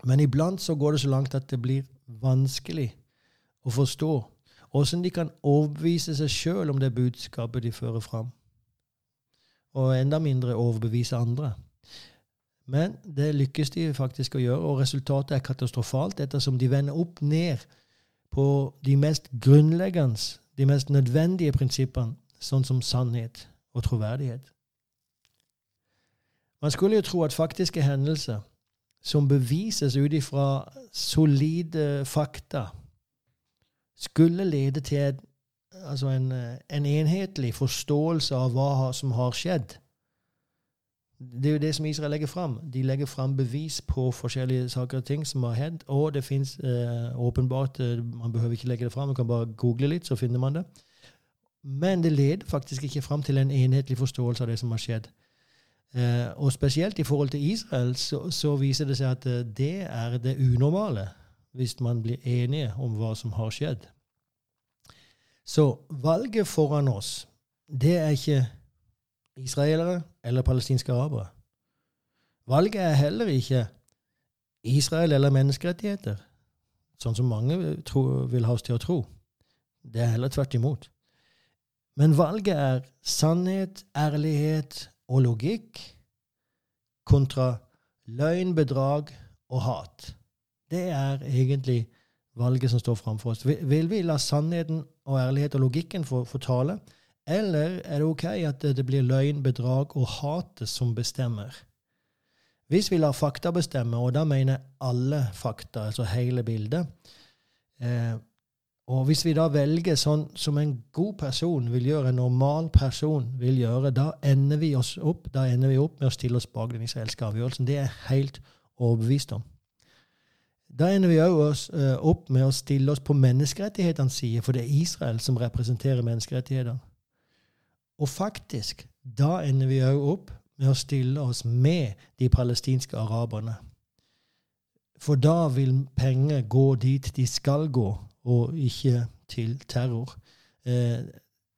Men iblant så går det så langt at det blir vanskelig å forstå åssen de kan overbevise seg sjøl om det budskapet de fører fram. Og enda mindre overbevise andre. Men det lykkes de faktisk å gjøre, og resultatet er katastrofalt ettersom de vender opp ned på de mest grunnleggende, de mest nødvendige prinsippene, sånn som sannhet og troverdighet. Man skulle jo tro at faktiske hendelser som bevises ut ifra solide fakta, skulle lede til altså en, en, enhetlig forståelse av hva som har skjedd. Det er jo det som Israel legger fram. De legger fram bevis på forskjellige saker og ting som har hendt. Og det fins eh, åpenbart eh, Man behøver ikke legge det fram, man kan bare google litt, så finner man det. Men det leder faktisk ikke fram til en enhetlig forståelse av det som har skjedd. Eh, og spesielt i forhold til Israel så, så, viser det seg at eh, det er det unormale, hvis man blir enige om hva som har skjedd. Så valget foran oss, det er ikke israelere eller palestinske arabere. Valget er heller ikke Israel eller menneskerettigheter, sånn som mange vil ha oss til å tro. Det er heller tvert imot. Men valget er sannhet, ærlighet og logikk kontra løgn, bedrag og hat. Det er egentlig valget som står framfor oss. Vil vi la sannheten og ærlighet og logikken få, få tale, eller er det ok at det blir løgn, bedrag og hatet som bestemmer? Hvis vi lar fakta bestemme, og da mener alle fakta, altså hele bildet, eh, og hvis vi da velger sånn som en god person vil gjøre, en normal person vil gjøre, da ender vi oss opp da ender vi opp med å stille oss bak den israelske avgjørelsen. Det er jeg helt overbevist om. Da ender vi òg eh, opp med å stille oss på menneskerettighetenes side, for det er Israel som representerer menneskerettighetene. Og faktisk, da ender vi òg opp med å stille oss med de palestinske araberne. For da vil penger gå dit de skal gå, og ikke til terror. Eh,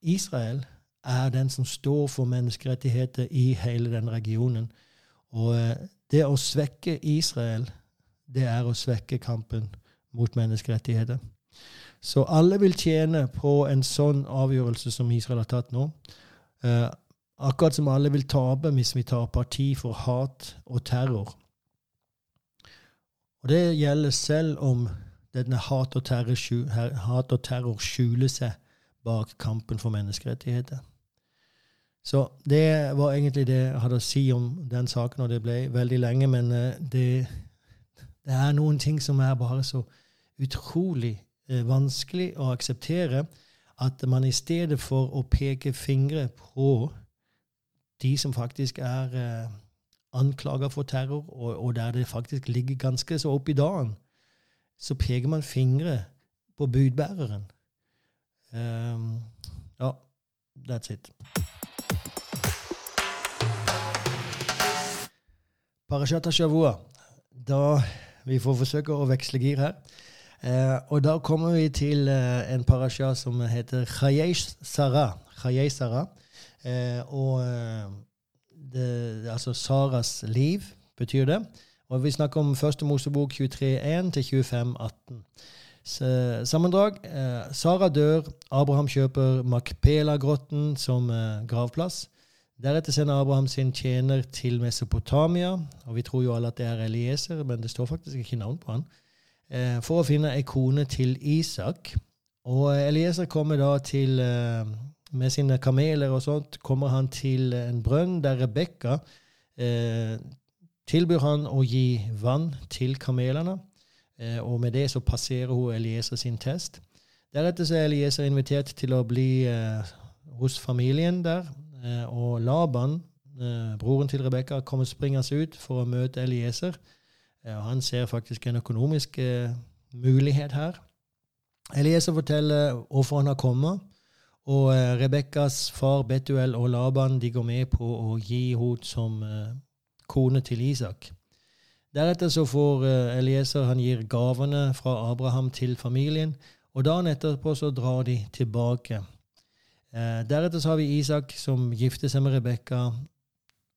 Israel er den som står for menneskerettigheter i hele den regionen. Og eh, det å svekke Israel, det er å svekke kampen mot menneskerettigheter. Så alle vil tjene på en sånn avgjørelse som Israel har tatt nå. Eh, akkurat som alle vil tape hvis vi tar parti for hat og terror. Og det gjelder selv om denne hat og, terror, hat og terror skjuler seg bak kampen for menneskerettigheter. Så det var egentlig det jeg hadde å si om den saken, og det ble veldig lenge. Men eh, det, det er noen ting som er bare så utrolig eh, vanskelig å akseptere. At man i stedet for å peke fingre på de som faktisk er eh, anklaga for terror, og, og, der det faktisk ligger ganske så opp i dagen, så peker man fingre på budbæreren. Um, ja, that's it. Parashat Shavua. Da vi får forsøke å veksle gir her. Eh, og da kommer vi til eh, en parasha som heter Chayesh Sara. Chayesh Sara. Eh, og det, altså Saras liv betyr det. Og vi snakker om første Mosebok 23.1 til 25.18. Sammendrag. Eh, Sara dør. Abraham kjøper Makpela-grotten som eh, gravplass. Deretter sender Abraham sin tjener til Mesopotamia. Og vi tror jo alle at det er Elieser, men det står faktisk ikke navn på han. Eh, for å finne ei kone til Isak. Og Elieser kommer da til Med sine kameler og sånt kommer han til en brønn der Rebekka eh, tilbyr han å gi vann til kamelene. Eh, og med det så passerer hun Elieser sin test. Deretter så er Elieser invitert til å bli eh, hos familien der. Eh, og Laban, broren til Rebekka, kommer springende ut for å møte Elieser. Eh, og han ser faktisk en økonomisk mulighet her. Elieser forteller hvorfor han har kommet. Og Rebekkas far Betuel og Laban de går med på å gi henne som kone til Isak. Deretter så får uh, Elieser han gir gavene fra Abraham til familien, og dagen etterpå så drar de tilbake. Uh, deretter så har vi Isak som gifter seg med Rebekka.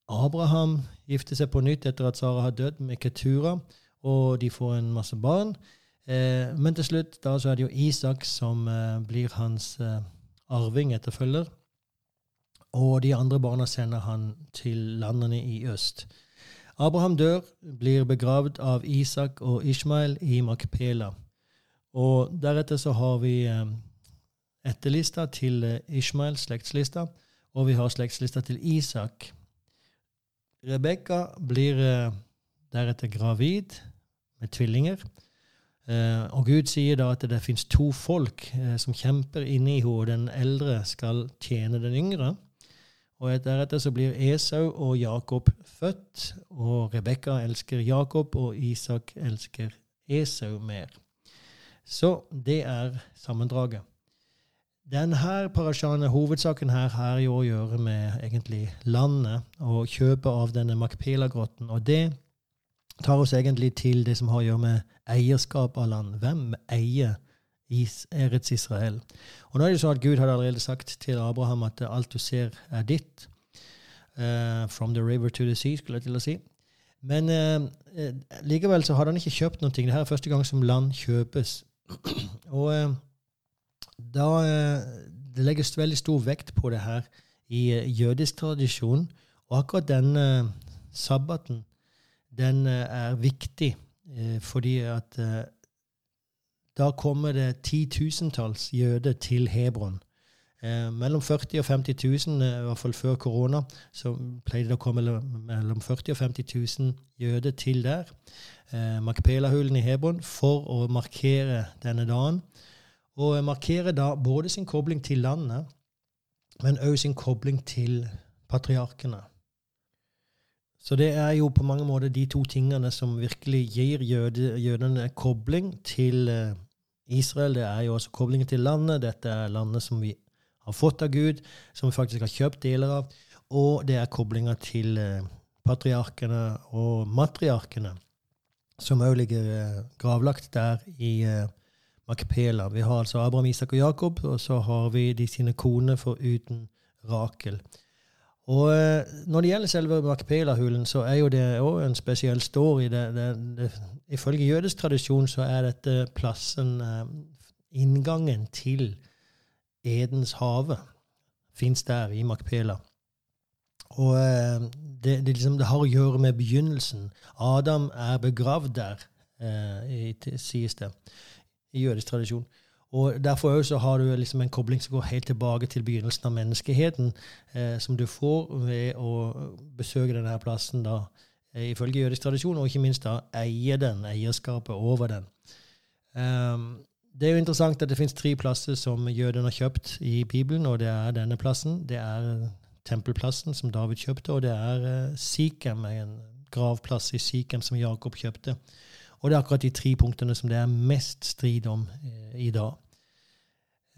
Abraham gifter seg på nytt etter at Sara har dødd, med Ketura, og de får en masse barn. Uh, men til slutt da så er det jo Isak som blir hans arving, etterfølger. Og de andre barna sender han til landene i øst. Abraham dør, blir begravd av Isak og Ishmael i Makpela. Og deretter så har vi eh, etterlista til eh, Ishmael, slektslista, og vi har slektslista til Isak. Rebekka blir eh, deretter gravid med tvillinger. Og Gud sier da at det fins to folk som kjemper inni henne, og den eldre skal tjene den yngre. Og deretter så blir Esau og Jakob født, og Rebekka elsker Jakob, og Isak elsker Esau mer. Så det er sammendraget. Denne parasjaen, hovedsaken her, har jo å gjøre med egentlig landet og kjøpet av denne Makpela-grotten. Og det tar oss egentlig til det som har å gjøre med eierskap av land. Hvem eier Eretz Israel. Og nå er det sånn at Gud hadde allerede sagt til Abraham at alt du ser, er ditt. Uh, from the river to the sea, skulle jeg til å si. Men uh, likevel så hadde han ikke kjøpt noe. her er første gang som land kjøpes. Og uh, da Det legges veldig stor vekt på det her i jødisk tradisjon. Og akkurat denne sabbaten, den er viktig fordi at da kommer det titusentalls jøder til Hebron. Eh, mellom 40 og 50 000, eh, i hvert fall før korona, så pleide det å komme mellom 40 og 50 000 jøder til der. Eh, Makpela-hulen i Hebron for å markere denne dagen. Og markere da både sin kobling til landet, men òg sin kobling til patriarkene. Så det er jo på mange måter de to tingene som virkelig gir jøde, jødene kobling til eh, Israel det er jo også koblingen til landet. Dette er landet som vi har fått av Gud, som vi faktisk har kjøpt deler av. Og det er koblinga til eh, patriarkene og matriarkene, som òg ligger eh, gravlagt der i eh, Makpela. Vi har altså Abraham, Isak og Jakob, og så har vi de sine koner foruten Rakel. Og eh, Når det gjelder selve Makpela-hulen, så er jo det òg en spesiell story. Det, det, det, ifølge jødisk tradisjon så er dette plassen, eh, inngangen til Edens hage, fins der i Makpela. Og eh, det, liksom, det, har å gjøre med begynnelsen. Adam er begravd der, eh, sies det, i jødisk tradisjon. Og Derfor også har du liksom en kobling som går helt tilbake til begynnelsen av menneskeheten, eh, som du får ved å besøke denne plassen, da, eh, ifølge jødisk tradisjon, og ikke minst da eie den, eierskapet over den. Um, det er jo interessant at det finnes tre plasser som jødene har kjøpt i Bibelen, og det er denne plassen. Det er tempelplassen som David kjøpte, og det er uh, Sikhem, en gravplass i Sikhem som Jakob kjøpte. Og det er akkurat de tre punktene som det er mest strid om eh, i dag.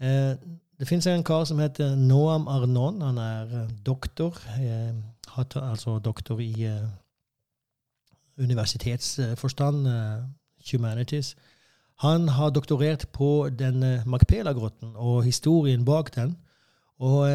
Eh, det finnes en kar som heter Noam Arnon. Han er eh, doktor, eh, altså doktor i, eh, universitetsforstand, humanities. Han har doktorert på denne Macpela-grotten og historien bak den. Og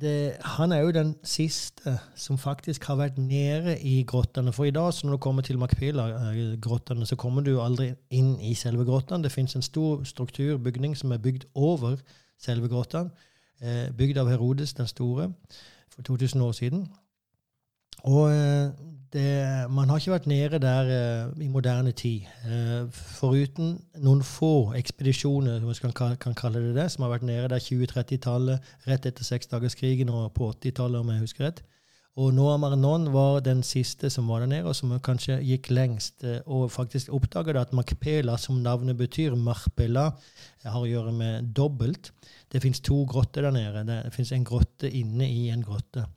det, han er jo den siste som faktisk har vært nede i grottene. For i dag, når du kommer til Macpela-grottene, så kommer du aldri inn i selve grottene. Det fins en stor strukturbygning som er bygd over selve grottene. Eh, bygd av Herodes den store for 2000 år siden. Og eh, det, man har ikke vært nede der uh, i moderne tid. Uh, foruten noen få ekspedisjoner, hvis man kan, kan, kalle det det, som har vært nede der 20-30-tallet, rett etter seksdagerskrigen og på 80-tallet, om jeg husker rett. Og Noah Marnon var den siste som var der nede, og som kanskje gikk lengst. Og faktisk oppdaget at Makpela, som navnet betyr, Marpela, har å gjøre med dobbelt. Det fins to grotter der nede. Det fins en grotte inne i en grotte.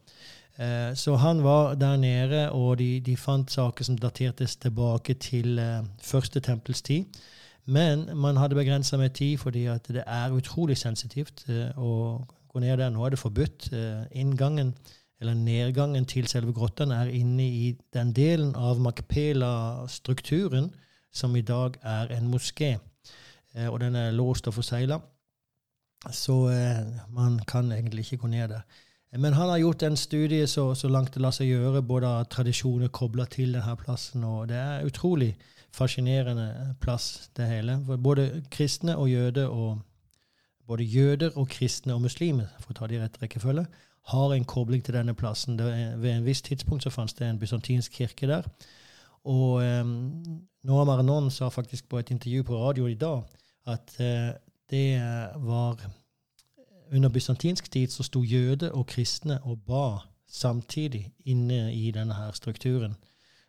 Eh, så han var der nede, og de, de fant saker som datertes tilbake til eh, første tempels tid. Men man hadde begrensa med tid fordi det er utrolig sensitivt eh, å gå ned der. Nå er det forbudt. Inngangen, eller nedgangen til selve grottene er inne i den delen av Makpela-strukturen som i dag er en moské. Og den er låst og forsegla. Så man kan egentlig ikke gå ned der. Men han har gjort en studie så, så langt det lar seg gjøre, både av tradisjoner kobla til denne plassen. og Det er utrolig fascinerende plass, det hele. Både kristne og jøder og både jøder og kristne og muslimer, for å ta det i rett rekkefølge, har en kobling til denne plassen. Er, ved en viss tidspunkt så fantes det en bysantinsk kirke der. Og um, Noah Maranon sa faktisk på et intervju på radio i dag at uh, det var under bysantinsk tid så sto jøder og kristne og ba samtidig inne i denne her strukturen.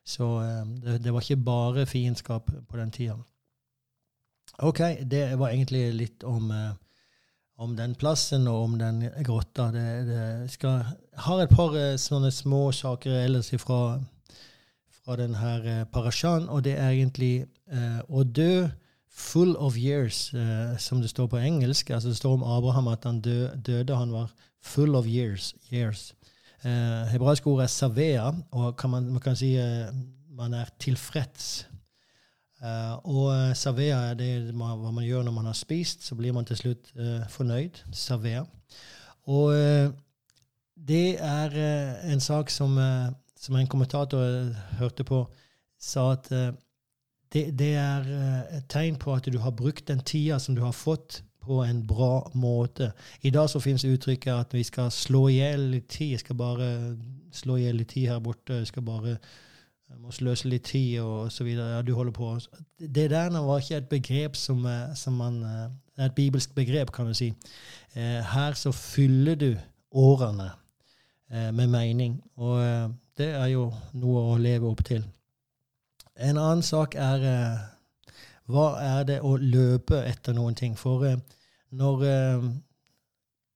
Så um, det, det, var ikke bare fiendskap på den tida. OK, det var egentlig litt om, uh, om den plassen og om den grotta. Det, det skal, har et par uh, sånne små saker ellers ifra, fra denne uh, parasjaen, og det er egentlig å dø full of years, uh, som det står på engelsk. altså Det står om Abraham at han døde, han var full of years. years. Uh, hebraisk ord er savea, og kan man, man, kan si uh, man er tilfreds. og savea er det hva man gjør når man har spist. Så blir man til slutt fornøyd. Savea. Og det er en sak som, som en kommentator hørte på, sa at det, det, er eh, et tegn på at du har brukt den tida som du har fått, på en bra måte. I dag så finnes uttrykket at vi skal slå i hjel litt tid. Jeg skal bare slå i hjel litt tid her borte. Jeg skal bare jeg må sløse litt tid, og så videre. Ja, du holder på. Det der var ikke et begrep som, eh, som man eh, et bibelsk begrep, kan du si. Her så fyller du årene med mening. Og det er jo noe å leve opp til. En annen sak er eh, hva er det å løpe etter noen ting? For eh, når eh,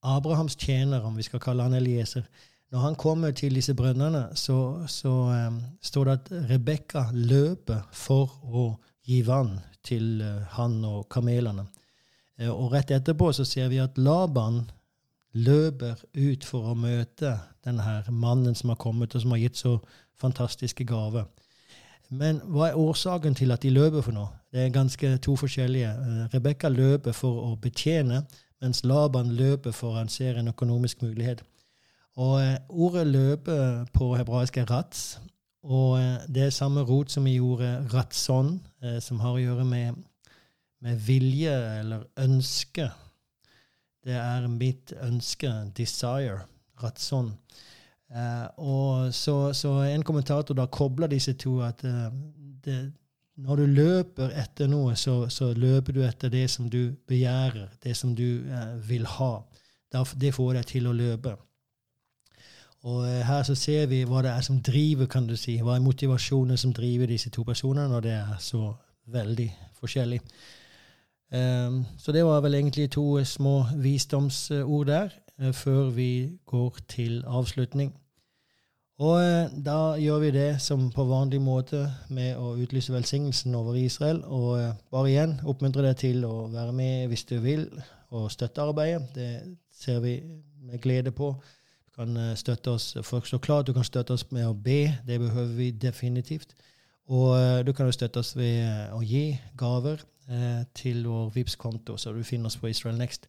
Abrahams tjener, om vi skal kalle han Elieser, når han kommer til disse brønnene, så, så um, står det at Rebekka løper for å gi vann til uh, han og kamelene. Uh, og rett etterpå så ser vi at Laban løper ut for å møte denne mannen som har kommet, og som har gitt så fantastiske gaver. Men hva er årsaken til at de løper for noe? Det er ganske to forskjellige. Uh, Rebekka løper for å betjene, mens Laban løper for han ser en økonomisk mulighet. Og uh, Ordet 'løpe' på hebraisk er 'rats'. Og uh, det er samme rot som i ordet 'ratson', som har å gjøre med, med vilje eller ønske. Det er mitt ønske, 'desire', ratson. Uh, og så, så, en kommentator da kobler disse to at uh, det, når du løper etter noe, så, så, løper du etter det som du begjærer, det som du eh, vil ha. det får deg til å løpe. Og her så ser vi hva det er som driver, kan du si. Hva er motivasjonen som driver disse to personene, når det er så veldig forskjellig. Um, så det var vel egentlig to små visdomsord der. Eh, før vi går til avslutning. Og eh, da gjør vi det som på vanlig måte med å utlyse velsignelsen over Israel. Og eh, bare igjen oppmuntre deg til å være med hvis du vil, og støtte arbeidet. Det ser vi med glede på. Du kan støtte oss. folk står klar, du kan støtte oss med å be. Det behøver vi definitivt. Og du kan jo støtte oss ved å gi gaver til vår Vipps-konto, så du finner oss på Israel Next.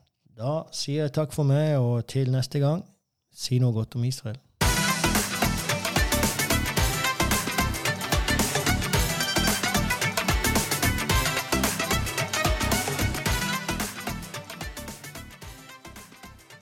Da sier jeg takk for meg, og til neste gang, si noe godt om Israel.